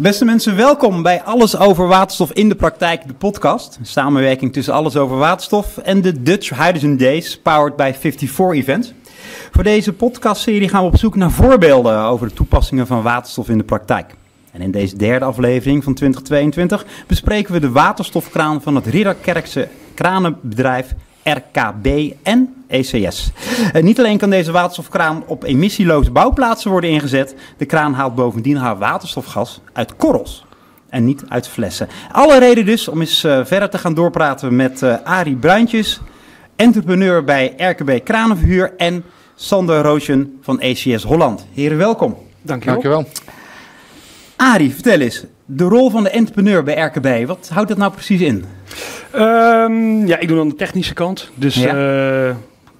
Beste mensen, welkom bij Alles over Waterstof in de Praktijk, de podcast. Samenwerking tussen Alles over Waterstof en de Dutch Hydrogen Days, powered by 54 Events. Voor deze podcastserie gaan we op zoek naar voorbeelden over de toepassingen van waterstof in de praktijk. En in deze derde aflevering van 2022 bespreken we de waterstofkraan van het Ridderkerkse kranenbedrijf RKB en ECS. Uh, niet alleen kan deze waterstofkraan op emissieloze bouwplaatsen worden ingezet, de kraan haalt bovendien haar waterstofgas uit korrels en niet uit flessen. Alle reden dus om eens uh, verder te gaan doorpraten met uh, Arie Bruintjes, entrepreneur bij RKB Kranenverhuur en Sander Roosjen van ECS Holland. Heren, welkom. Dankjewel. Dankjewel. Arie, vertel eens, de rol van de entrepreneur bij RKB, wat houdt dat nou precies in? Um, ja, ik doe dan de technische kant. Dus ja. uh,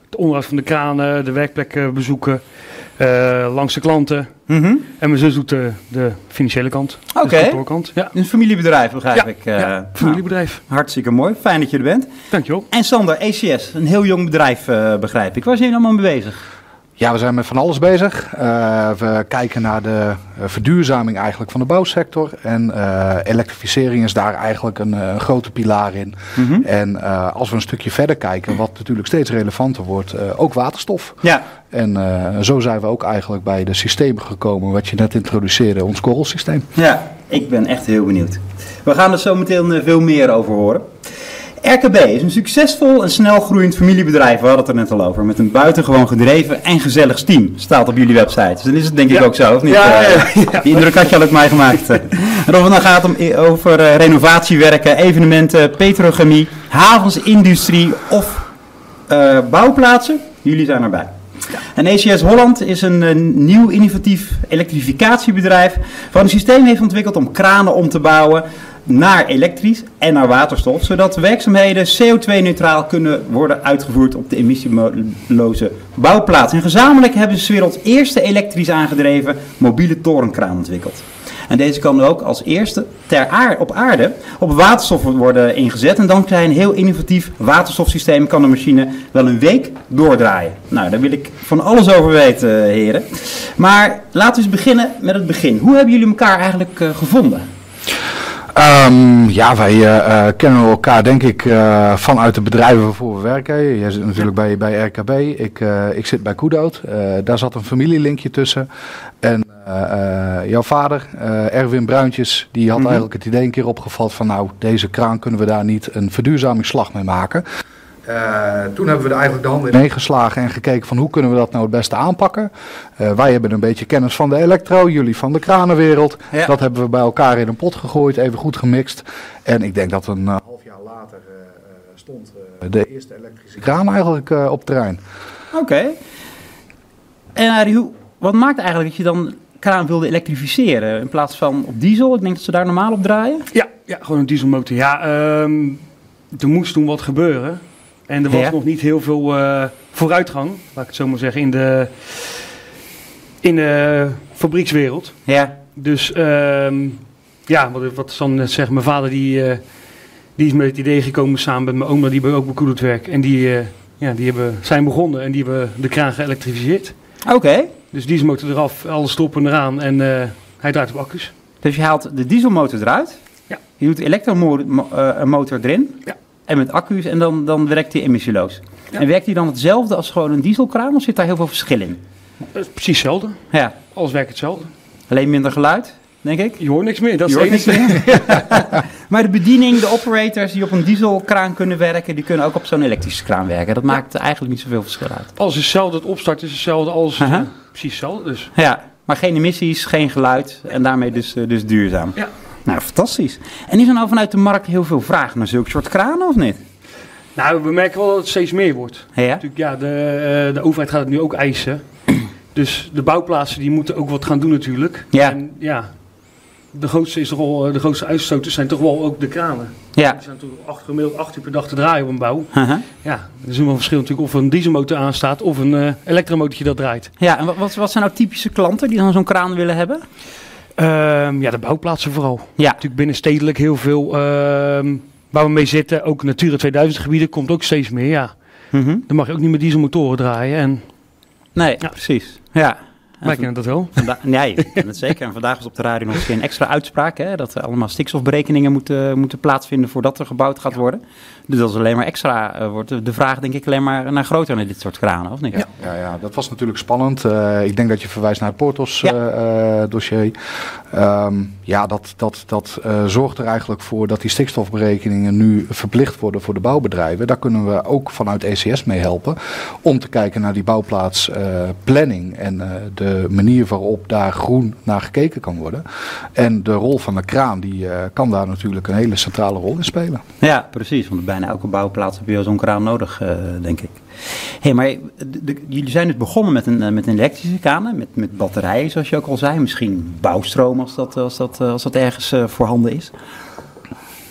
het onderhoud van de kranen, de werkplekken bezoeken, uh, langs de klanten. Mhm. Mm -hmm. En mijn zus doet de, de financiële kant. Oké. Okay. De kantoorkant. Ja. Een familiebedrijf, begrijp ja, ik. Uh, ja, familiebedrijf. Nou, hartstikke mooi. Fijn dat je er bent. Dankjewel. En Sander, ECS, een heel jong bedrijf, begrijp ik. Waar zijn jullie allemaal mee bezig? Ja, we zijn met van alles bezig. Uh, we kijken naar de uh, verduurzaming eigenlijk van de bouwsector. En uh, elektrificering is daar eigenlijk een, een grote pilaar in. Mhm. Mm -hmm. En als we een stukje verder kijken, wat natuurlijk steeds relevanter wordt, ook waterstof. Ja. En zo zijn we ook eigenlijk bij de systemen gekomen, wat je net introduceerde, ons korrelsysteem. Ja, ik ben echt heel benieuwd. We gaan er zo meteen veel meer over horen. RKB is een succesvol en snel groeiend familiebedrijf, we hadden het er net al over, met een buitengewoon gedreven en gezellig team, staat op jullie website. Dus dan is het denk ik ja. ook zo, of niet? Ja, ja. Die indruk had je al uit mij gemaakt. en of het dan gaat om, over uh, renovatiewerken, evenementen, petrochemie, havensindustrie of uh, bouwplaatsen, jullie zijn erbij. En ECS Holland is een, een, nieuw innovatief elektrificatiebedrijf wat een systeem heeft ontwikkeld om kranen om te bouwen naar elektrisch en naar waterstof, zodat werkzaamheden CO2-neutraal kunnen worden uitgevoerd op de emissieloze bouwplaats. En gezamenlijk hebben ze de werelds eerste elektrisch aangedreven mobiele torenkraan ontwikkeld. En deze kan ook als eerste ter aarde, op aarde op waterstof worden ingezet. En dan je een heel innovatief waterstofsysteem. Kan de machine wel een week doordraaien. Nou, daar wil ik van alles over weten, heren. Maar laten we eens beginnen met het begin. Hoe hebben jullie elkaar eigenlijk uh, gevonden? Um, ja, wij uh, kennen elkaar denk ik uh, vanuit de bedrijven waarvoor we werken. Jij zit natuurlijk bij, bij RKB, ik, uh, ik zit bij Koedout. daar zat een familielinkje tussen. En jouw vader, Erwin Bruintjes, die had mm -hmm. eigenlijk het idee een keer opgevat van nou, deze kraan kunnen we daar niet een verduurzamingsslag mee maken. Uh, toen hebben we er eigenlijk de handen in geslagen en gekeken van hoe kunnen we dat nou het beste aanpakken. Uh, wij hebben een beetje kennis van de elektro, jullie van de kranenwereld. Ja. Dat hebben we bij elkaar in een pot gegooid, even goed gemixt. En ik denk dat een uh, half jaar later stond de eerste elektrische kraan eigenlijk op terrein. Oké. Okay. En Arie, hoe, wat maakt eigenlijk dat je dan kraan wilde elektrificeren in plaats van op diesel? Ik denk dat ze daar normaal op draaien. Ja, ja gewoon een dieselmotor. Ja, um, er moest toen wat gebeuren. En er was Ja. nog niet heel veel uh, vooruitgang, laat ik het zo maar zeggen, in de, in de fabriekswereld. Ja. Dus um, ja, wat, wat San net zegt, mijn vader die, uh, die is met het idee gekomen samen met mijn oma, die bij ook bij Koedert werkt. En die, uh, ja, die hebben, zijn begonnen en die hebben de kraan geëlektrificeerd. Oké. Okay. Dus dieselmotor eraf, alles stoppen eraan en hij draait op accu's. Dus je haalt de dieselmotor eruit, ja. je doet de elektromotor erin. Ja. En met accu's en dan, dan werkt die emissieloos. Ja. En werkt die dan hetzelfde als gewoon een dieselkraan of zit daar heel veel verschil in? Uh, precies hetzelfde. Ja. Alles werkt hetzelfde. Alleen minder geluid, denk ik? Je hoort niks meer, dat je is niks meer. maar de bediening, de operators die op een dieselkraan kunnen werken, die kunnen ook op zo'n elektrische kraan werken. Dat ja. maakt eigenlijk niet zoveel verschil uit. Alles is hetzelfde, het opstart is hetzelfde, alles uh -huh. uh, precies hetzelfde dus. Ja, maar geen emissies, geen geluid en daarmee dus, uh, dus duurzaam. Ja. Nou, fantastisch. En is er nou vanuit de markt heel veel vraag naar zulke soort kranen of niet? Nou, we merken wel dat het steeds meer wordt. Ja? Natuurlijk, ja, de, uh, de overheid gaat het nu ook eisen. dus de bouwplaatsen die moeten ook wat gaan doen natuurlijk. Ja. En ja, de grootste, is toch wel, de grootste uitstoters zijn toch wel ook de kranen. Ja. Die zijn toch acht, gemiddeld 8 uur per dag te draaien op een bouw. Uh -huh. Ja, er is wel een verschil natuurlijk of een dieselmotor aanstaat of een uh, elektromotortje dat draait. Ja, en wat, wat zijn nou typische klanten die dan zo'n kraan willen hebben? Um, ja, de bouwplaatsen vooral. Ja. Natuurlijk binnenstedelijk heel veel... Um, waar we mee zitten, ook Natura 2000 gebieden, komt ook steeds meer, ja. Mm -hmm. Dan mag je ook niet met dieselmotoren draaien. En, nee, ja. precies. Ja. Wij kennen dat wel. Vanda nee, het zeker. En vandaag was op de radio nog eens een extra uitspraak. Hè, dat er allemaal stikstofberekeningen moeten, moeten plaatsvinden voordat er gebouwd gaat worden. Dus dat is alleen maar extra eh, wordt. de- De vraag denk ik alleen maar naar groter naar dit soort kranen, of niet? Ja, ja, ja, dat was natuurlijk spannend. Eh, ik denk dat je verwijst naar het Portos Ja. eh, dossier. Ehm, ja, dat, dat, dat eh, zorgt er eigenlijk voor dat die stikstofberekeningen nu verplicht worden voor de bouwbedrijven. Daar kunnen we ook vanuit ECS mee helpen om te kijken naar die bouwplaatsplanning en eh, de manier waarop daar groen naar gekeken kan worden. En de rol van de kraan die eh, kan daar natuurlijk een hele centrale rol in spelen. Ja, precies. Want bijna elke bouwplaats heb je zo'n kraan nodig, eh, denk ik. hey, maar jullie zijn dus begonnen met een, eh, met een elektrische kraan, met, met batterijen, zoals je ook al zei. Misschien bouwstroom als dat, als dat, eh, als dat ergens eh, voorhanden is.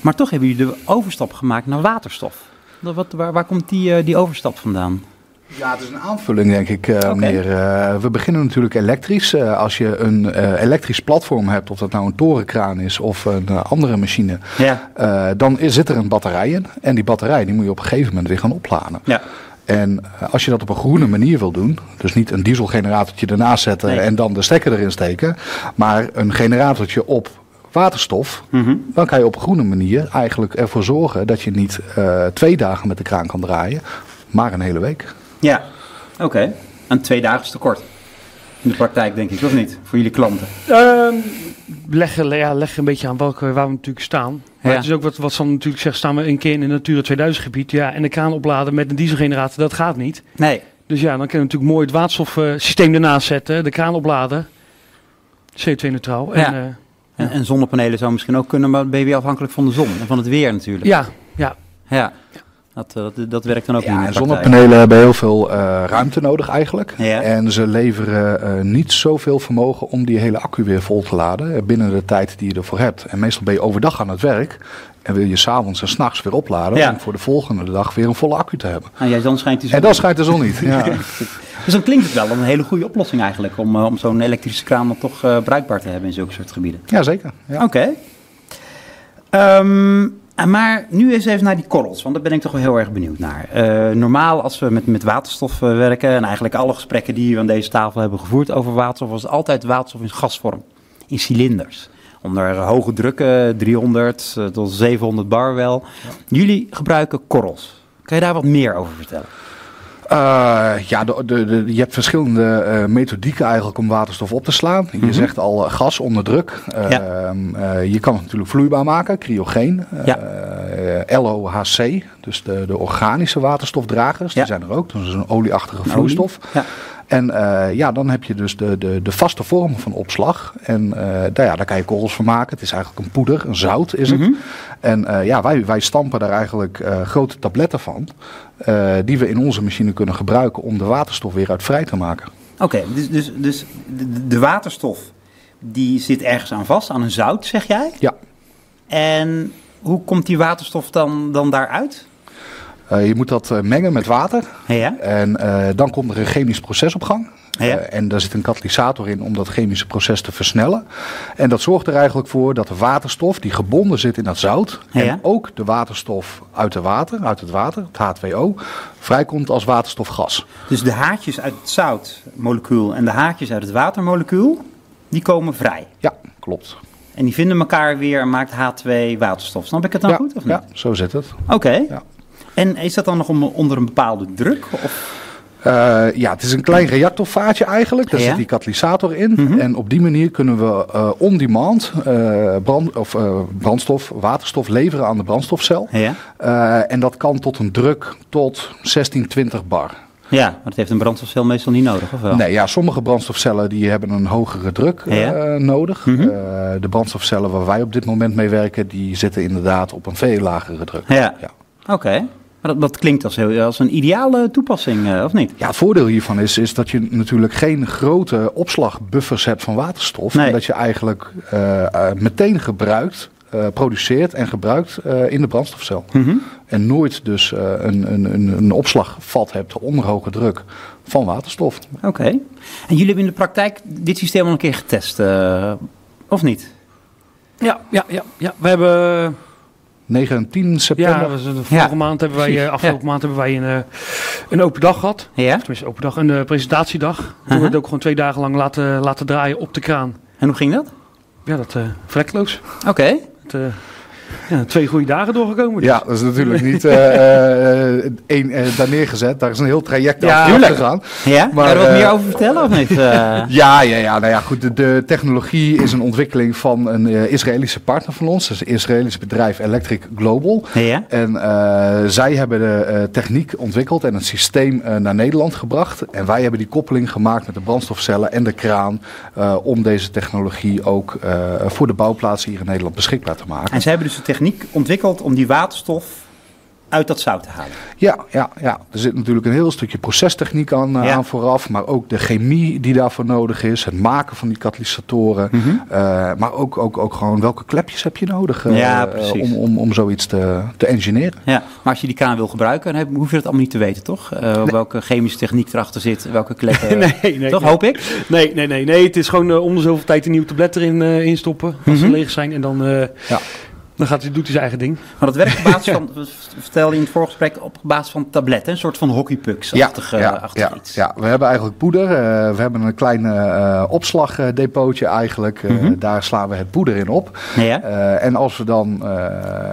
Maar toch hebben jullie de overstap gemaakt naar waterstof. Wat, waar, waar komt die, eh, die overstap vandaan? Ja, het is een aanvulling, denk ik, eh meneer. Eh, we beginnen natuurlijk elektrisch. Eh, als je een elektrisch platform hebt, of dat nou een torenkraan is of een andere machine, Ja. dan is, zit er een batterij in. En die batterij die moet je op een gegeven moment weer gaan opladen. Ja. En als je dat op een groene manier wil doen, dus niet een dieselgeneratortje ernaast zetten Nee. en dan de stekker erin steken, maar een generatortje op waterstof, Mhm. dan kan je op een groene manier eigenlijk ervoor zorgen dat je niet twee dagen met de kraan kan draaien, maar een hele week. Ja, oké. En twee dagen is te kort. In de praktijk, denk ik, of niet? Voor jullie klanten. Leg, ja, leg een beetje aan welke, waar we natuurlijk staan. Maar Ja. het is ook wat, wat Sam natuurlijk zegt, staan we een keer in een Natura 2000 gebied. Ja, en de kraan opladen met een dieselgenerator, dat gaat niet. Nee. Dus ja, dan kunnen we natuurlijk mooi het waterstofsysteem ernaast zetten, de kraan opladen. CO2-neutraal. Ja. En, eh, En, en zonnepanelen zou misschien ook kunnen, maar ben je weer afhankelijk van de zon en van het weer natuurlijk. ja, ja, Ja, dat, eh, dat, dat werkt dan ook niet Ja, de praktijk. zonnepanelen hebben heel veel eh, ruimte nodig eigenlijk. Ja. En ze leveren eh, niet zoveel vermogen om die hele accu weer vol te laden binnen de tijd die je ervoor hebt. En meestal ben je overdag aan het werk en wil je s'avonds en s'nachts weer opladen Ja. om voor de volgende dag weer een volle accu te hebben. Nou, jij dan schijnt zon. En dan schijnt de zon niet. Ja. Dus dan klinkt het wel een hele goede oplossing eigenlijk om, om zo'n elektrische kraan dan toch bruikbaar te hebben in zulke soort gebieden. Jazeker. Ja. Oké. Ehm, maar nu eens even naar die korrels, want daar ben ik toch wel heel erg benieuwd naar. Eh, normaal als we met, met waterstof eh, werken, en eigenlijk alle gesprekken die we aan deze tafel hebben gevoerd over waterstof, was het altijd waterstof in gasvorm, in cilinders. Onder hoge drukken, 300 eh, tot 700 bar wel. Jullie gebruiken korrels. Kan je daar wat meer over vertellen? Eh, ja, de, de, de- je hebt verschillende eh, methodieken eigenlijk om waterstof op te slaan. Je zegt al eh, gas onder druk. Ja. eh, je kan het natuurlijk vloeibaar maken, cryogeen. Ja. LOHC, dus de, de organische waterstofdragers, Ja. die zijn er ook. Dat is een olieachtige vloeistof. Ja. En eh, ja, dan heb je dus de, de, de vaste vorm van opslag. En eh, daar, ja, daar kan je korrels van maken. Het is eigenlijk een poeder, een zout is het. Mhm. En eh, ja, wij, wij stampen daar eigenlijk grote tabletten van. die we in onze machine kunnen gebruiken om de waterstof weer uit vrij te maken. Oké, dus, dus, dus de, de waterstof die zit ergens aan vast, aan een zout, zeg jij? Ja, En hoe komt die waterstof dan, dan daaruit? Eh, je moet dat eh, mengen met water. Ja. En eh, dan komt er een chemisch proces op gang. Ja. En daar zit een katalysator in om dat chemische proces te versnellen. En dat zorgt er eigenlijk voor dat de waterstof die gebonden zit in dat zout... Ja. en ook de waterstof uit, de water, uit het water, het H2O... vrijkomt als waterstofgas. Dus de haartjes uit het zoutmolecuul en de haartjes uit het watermolecuul, die komen vrij. Ja, klopt. En die vinden elkaar weer en maakt H2 waterstof. Snap ik het dan ja, goed of niet? ja, zo zit het. Oké. Ja. En is dat dan nog onder een bepaalde druk? Of? Eh, ja, het is een klein reactorvaatje eigenlijk. Daar Ja. zit die katalysator in. Mhm. En op die manier kunnen we eh, on-demand eh, brand, of, brandstof, waterstof leveren aan de brandstofcel. Ja. En dat kan tot een druk tot 1620 bar. ja, maar dat heeft een brandstofcel meestal niet nodig, of wel? Nee, ja, sommige brandstofcellen die hebben een hogere druk nodig. Mhm. De brandstofcellen waar wij op dit moment mee werken, die zitten inderdaad op een veel lagere druk. Ja. Ja. Oké. Dat, dat klinkt als, heel, als een ideale toepassing, eh, of niet? Ja, het voordeel hiervan is, is dat je natuurlijk geen grote opslagbuffers hebt van waterstof. Nee. En dat je eigenlijk eh, eh, meteen gebruikt, eh, produceert en gebruikt eh, in de brandstofcel. Mhm. En nooit dus eh, een, een, een, een opslagvat hebt onder hoge druk van waterstof. Oké. En jullie hebben in de praktijk dit systeem al een keer getest, eh, of niet? Ja, ja, ja, ja. We hebben 9 en 10 september. Ja, was vorige Ja, maand hebben wij, eh, afgelopen maand hebben wij een, eh, een open dag gehad. Ja? Tenminste, open dag, een eh, presentatiedag. Toen Uh-huh. werd het ook gewoon twee dagen lang laten, laten draaien op de kraan. En hoe ging dat? Ja, dat vlekloos. Oké. Ja, twee goede dagen doorgekomen. dus. Ja, dat is natuurlijk niet eh, eh, één eh, daar neergezet. Daar is een heel traject Ja, tuurlijk. gegaan. Ja? Maar, Kan je er wat meer over vertellen of niet? Ja, ja, ja, nou ja, goed. De, de technologie is een ontwikkeling van een Israëlische partner van ons. Dat is het Israëlische bedrijf Electric Global. ja? En zij hebben de techniek ontwikkeld en het systeem naar Nederland gebracht. En wij hebben die koppeling gemaakt met de brandstofcellen en de kraan. om deze technologie ook voor de bouwplaatsen hier in Nederland beschikbaar te maken. En zij hebben dus techniek ontwikkeld om die waterstof uit dat zout te halen. Ja, ja, ja, er zit natuurlijk een heel stukje procestechniek aan, eh, Ja. aan vooraf. Maar ook de chemie die daarvoor nodig is. Het maken van die katalysatoren. Mhm. eh, maar ook, ook, ook gewoon welke klepjes heb je nodig eh, Ja, om, om, om zoiets te, te engineeren. Ja, maar als je die kraan wil gebruiken, dan hoef je dat allemaal niet te weten, toch? Welke chemische techniek erachter zit, welke kleppen. nee, nee, toch, nee. hoop ik? Nee, nee, nee, nee. Het is gewoon om de zoveel tijd een nieuw tablet erin instoppen. Als ze Mhm. leeg zijn. En dan, Ja. Dan gaat hij, doet hij zijn eigen ding. Maar dat werkt op basis van, vertelde je in het voorgesprek, op basis van tabletten. Een soort van hockeypucks-achtig ja, achtig ja, iets. ja, we hebben eigenlijk poeder. eh, we hebben een klein eh, opslagdepotje eigenlijk. Eh, Mhm. Daar slaan we het poeder in op. Ja? Eh, en als we dan eh,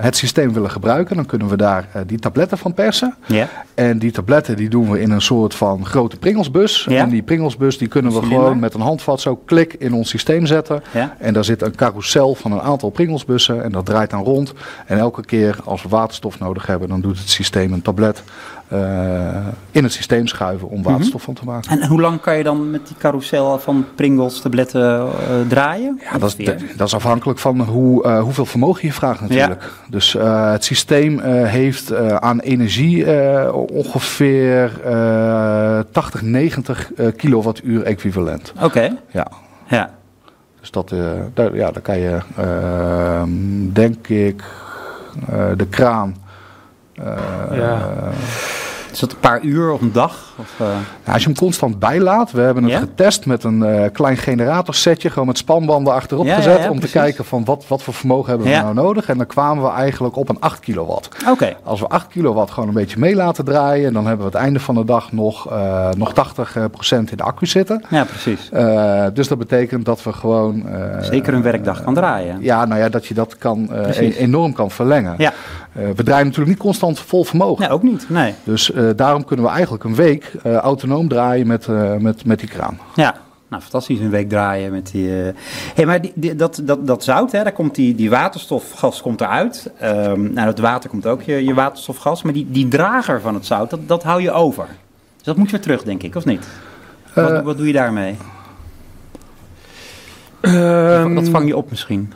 het systeem willen gebruiken, dan kunnen we daar eh, die tabletten van persen. Ja? En die tabletten die doen we in een soort van grote pringelsbus. Ja. En die pringelsbus die kunnen we Cilinder. gewoon met een handvat zo klik in ons systeem zetten. Ja? En daar zit een carousel van een aantal pringelsbussen en dat draait rond. En elke keer als we waterstof nodig hebben, dan doet het systeem een tablet eh, in het systeem schuiven om waterstof van te maken. En, hoe lang kan je dan met die carousel van Pringles tabletten eh, draaien? Ja, dat, is, dat is afhankelijk van hoe, eh, hoeveel vermogen je vraagt natuurlijk. Dus het systeem heeft aan energie ongeveer eh 80, 90 eh, kilowattuur equivalent. Oké, Ja. ja. Dus dat, eh, daar, ja, daar kan je, ehm, denk ik, eh, de kraan. eh, Ja. Is dat een paar uur of een dag? Of, eh, als je hem constant bijlaat, we hebben het Ja? getest met een eh, klein generatorsetje, gewoon met spanbanden achterop Ja, gezet, om precies. te kijken van wat, wat voor vermogen hebben we nou nodig. En dan kwamen we eigenlijk op een 8 kilowatt. Oké, Als we 8 kilowatt gewoon een beetje mee laten draaien, dan hebben we het einde van de dag nog, eh nog 80 procent in de accu zitten. ja precies. Dus dat betekent dat we gewoon... Zeker een werkdag kan draaien. Ja, nou ja, dat je dat kan, e- enorm kan verlengen. Ja, we draaien natuurlijk niet constant vol vermogen. nee, ook niet. Nee. Dus eh, daarom kunnen we eigenlijk een week eh, autonoom draaien met, eh, met, met die kraan. Ja, nou fantastisch een week draaien met die... eh hey, maar die, die- dat, dat, dat zout, hè, daar komt die, die waterstofgas komt eruit. Ehm nou, het water komt ook, je, je waterstofgas. Maar die, die drager van het zout, dat, dat hou je over. Dus dat moet weer terug, denk ik, of niet? Wat, Eh, wat doe je daarmee? Ehm, dat vang je op misschien.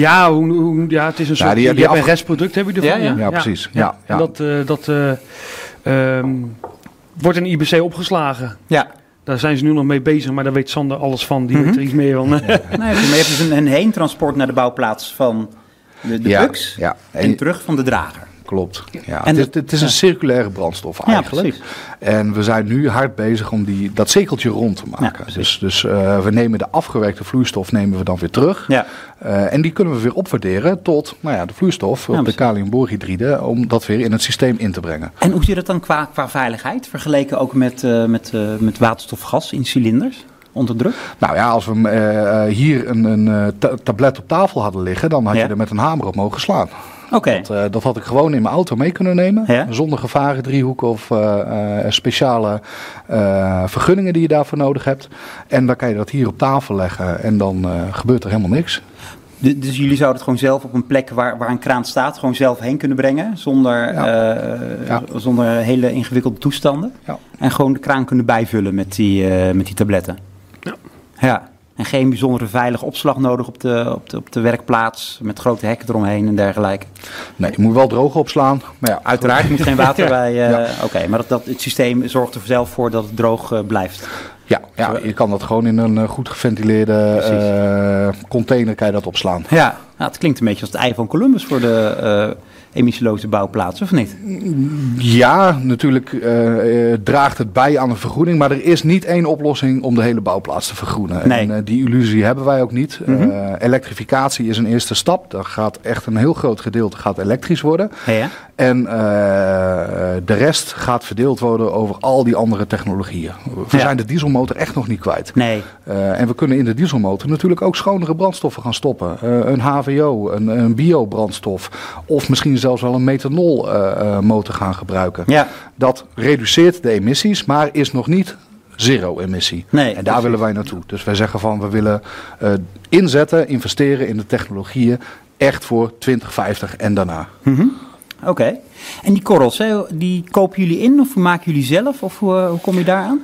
Ja, hoe, hoe- ja, het is een soort... die- je die hebt een afge- restproduct heb je ervan. Ja, ja. Ja, precies. Ja, En ja. dat, eh, dat eh, ehm, wordt in IBC opgeslagen. Ja, Daar zijn ze nu nog mee bezig, maar daar weet Sander alles van. Die Mhm. weet er iets meer van. nee, maar je hebt dus een, een heentransport naar de bouwplaats van de, de ja, buks ja. en En, terug van de drager. Klopt. Ja, En het, is, dat- het is een ja. circulaire brandstof Ja, eigenlijk. precies. en we zijn nu hard bezig om die, dat cirkeltje rond te maken. dus dus eh, we nemen de afgewerkte vloeistof nemen we dan weer terug. Ja, Eh, en die kunnen we weer opwaarderen tot nou ja, de vloeistof, Ja, de kaliumborhydride, om dat weer in het systeem in te brengen. En hoe zit het dan qua, qua veiligheid, vergeleken ook met, eh, met, met waterstofgas in cilinders onder druk? Nou ja, als we hier een, een ta- tablet op tafel hadden liggen, dan had Ja. je er met een hamer op mogen slaan. Oké, Dat, eh, dat had ik gewoon in mijn auto mee kunnen nemen. Ja. Zonder gevaren, driehoek of eh, eh, speciale eh, vergunningen die je daarvoor nodig hebt. En dan kan je dat hier op tafel leggen en dan eh, gebeurt er helemaal niks. Du- dus jullie zouden het gewoon zelf op een plek waar, waar een kraan staat, gewoon zelf heen kunnen brengen, zonder, Ja. eh, Ja. zonder hele ingewikkelde toestanden. Ja. En gewoon de kraan kunnen bijvullen met die, eh, met die tabletten. Ja. En geen bijzondere veilige opslag nodig op de, op, de, op de werkplaats, met grote hekken eromheen en dergelijke. Nee, je moet wel droog opslaan. Maar ja, Uiteraard moet geen water bij. Ja. Oké, maar dat, dat, het systeem zorgt er zelf voor dat het droog eh, blijft. ja, ja, je kan dat gewoon in een eh, goed geventileerde container kan je dat opslaan. Ja, Nou, het klinkt een beetje als het ei van Columbus voor de emissieloze bouwplaatsen, of niet? Ja, natuurlijk eh, eh, draagt het bij aan een vergroening, maar er is niet één oplossing om de hele bouwplaats te vergroenen. Nee. En eh, die illusie hebben wij ook niet. Mhm. Elektrificatie is een eerste stap. Daar gaat echt een heel groot gedeelte gaat elektrisch worden. Ja. En de rest gaat verdeeld worden over al die andere technologieën. We Ja. zijn de dieselmotor echt nog niet kwijt. Nee. En we kunnen in de dieselmotor natuurlijk ook schonere brandstoffen gaan stoppen. Een HVO, een, een biobrandstof of misschien zelfs wel een methanolmotor gaan gebruiken. Ja. Dat reduceert de emissies, maar is nog niet zero emissie. Nee, en daar precies. willen wij naartoe. Dus wij zeggen van we willen eh, inzetten, investeren in de technologieën echt voor 2050 en daarna. Mhm. Oké. En die korrels, hè, die kopen jullie in of maken jullie zelf? Of hoe, hoe kom je daar aan?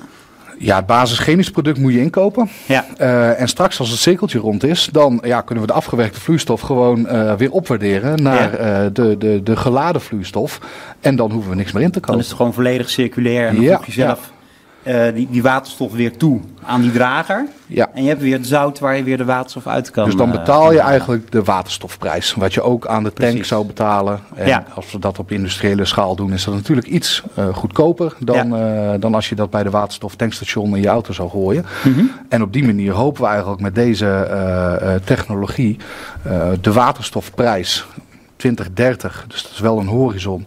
Ja, het basischemisch product moet je inkopen. Ja. Eh, en straks als het cirkeltje rond is, dan ja, kunnen we de afgewerkte vloeistof gewoon eh, weer opwaarderen naar Ja. eh, de, de, de geladen vloeistof. En dan hoeven we niks meer in te Dan kopen. is het gewoon volledig circulair en dan Ja, eh, die, die waterstof weer toe aan die drager. Ja. En je hebt weer het zout waar je weer de waterstof uit kan. Dus dan eh, betaal je eigenlijk de waterstofprijs. Wat je ook aan de tank Precies. zou betalen. En Ja. als we dat op industriële schaal doen, is dat natuurlijk iets eh, goedkoper dan, dan als je dat bij de waterstoftankstation in je auto zou gooien. Mhm. En op die manier hopen we eigenlijk met deze technologie de waterstofprijs 2030, dus dat is wel een horizon,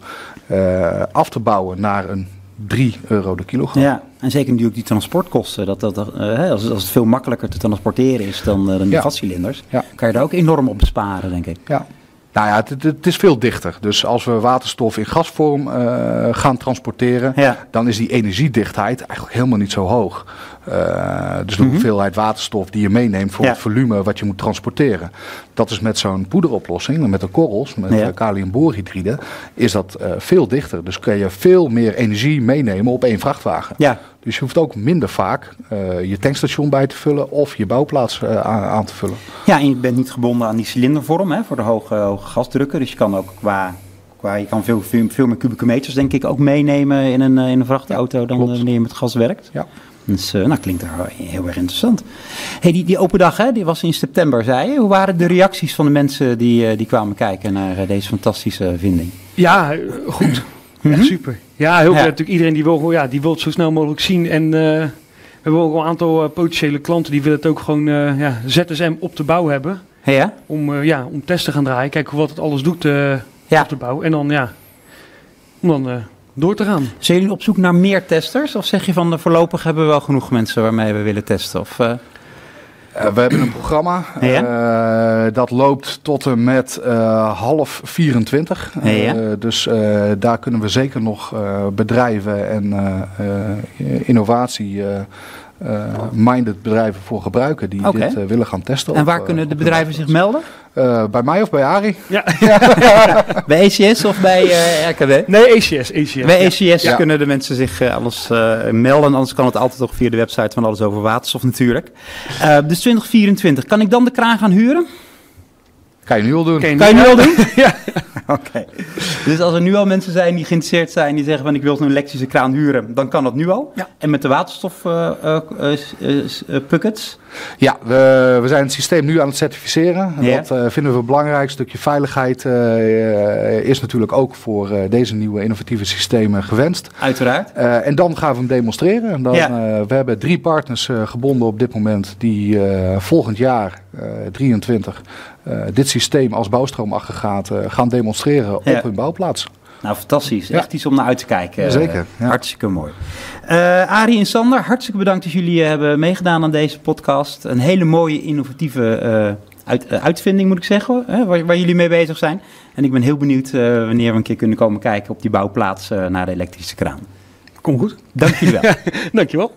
af te bouwen naar een 3 euro de kilogram. Ja, en zeker natuurlijk die transportkosten. Dat, dat, hè, als, als het veel makkelijker te transporteren is dan, eh, dan die Ja. gascilinders, Ja. kan je daar ook enorm op besparen, denk ik. Ja. Nou ja, het, het- is veel dichter. Dus als we waterstof in gasvorm eh, gaan transporteren, Ja. dan is die energiedichtheid eigenlijk helemaal niet zo hoog. Eh, dus de Mhm. hoeveelheid waterstof die je meeneemt voor Ja. het volume wat je moet transporteren. Dat is met zo'n poederoplossing, met de korrels, met Ja. ja. kaliumborhydride, is dat eh, veel dichter. Dus kun je veel meer energie meenemen op één vrachtwagen. Ja, Dus je hoeft ook minder vaak eh, je tankstation bij te vullen of je bouwplaats eh, aan, aan te vullen. ja en je bent niet gebonden aan die cilindervorm hè, voor de hoge, hoge gasdrukken. Dus je kan ook qua, qua je kan veel, veel, veel meer kubieke meters denk ik ook meenemen in een, eh, in een vrachtauto dan klopt. eh, wanneer je met gas werkt. Ja. Dus uh, nou, klinkt er heel erg interessant. Hey, die, die open dag, hè, die was in september, zei je. Hoe waren de reacties van de mensen die, uh, die kwamen kijken naar uh, deze fantastische vinding? Ja, goed. Mhm. Echt super. Ja, heel Ja. natuurlijk. Iedereen die wil, gewoon- ja, die wil het zo snel mogelijk zien. En eh, we hebben ook een aantal eh, potentiële klanten die willen het ook gewoon eh, ja, ZSM op de bouw hebben. Hey, ja? Om, eh, ja, om tests te gaan draaien. Kijken wat het alles doet eh, Ja. op de bouw. En dan, ja, om dan eh, door te gaan. Zijn jullie op zoek naar meer testers? Of zeg je van uh, voorlopig hebben we wel genoeg mensen waarmee we willen testen? Of, uh... Uh, we hebben een programma Ja? uh, dat loopt tot en met uh, half 24. Ja? dus uh, daar kunnen we zeker nog uh, bedrijven en uh, innovatie. minded bedrijven voor gebruiken die okay. dit willen gaan testen. En waar op, kunnen de bedrijven zich melden? Bij mij of bij Ari? Ja. bij ECS of bij uh, RKW? Nee, ACS. ACS bij ACS ja. kunnen de mensen zich uh, alles uh, melden. Anders kan het altijd nog via de website van Alles Over Waterstof natuurlijk. Uh, dus 2024. Kan ik dan de kraan gaan huren? Kan je nu al doen. Kan je, kan je nu al doen? ja. Oké. Okay. Dus als er nu al mensen zijn die geïnteresseerd zijn, die zeggen van ik wil een elektrische kraan huren, dan kan dat nu al. Ja. En met de waterstof uh, uh, buckets? Ja, we, we, zijn het systeem nu aan het certificeren. Ja. Dat uh, vinden we belangrijk. Een stukje veiligheid uh, is natuurlijk ook voor uh, deze nieuwe innovatieve systemen gewenst. Uiteraard. Uh, en dan gaan we hem demonstreren. En dan, ja. we hebben drie partners uh, gebonden op dit moment die uh, volgend jaar, 23, dit systeem als bouwstroomaggregaat gaan demonstreren op hun bouwplaats. Nou, fantastisch. Echt iets om naar uit te kijken. Zeker. Ja. Hartstikke mooi. Uh, Arie en Sander, hartstikke bedankt dat jullie hebben meegedaan aan deze podcast. Een hele mooie, innovatieve uh, uit, uitvinding, moet ik zeggen, hè, waar, waar, jullie mee bezig zijn. En ik ben heel benieuwd wanneer we een keer kunnen komen kijken op die bouwplaats naar de elektrische kraan. Kom goed. Dank jullie wel. Dank je wel.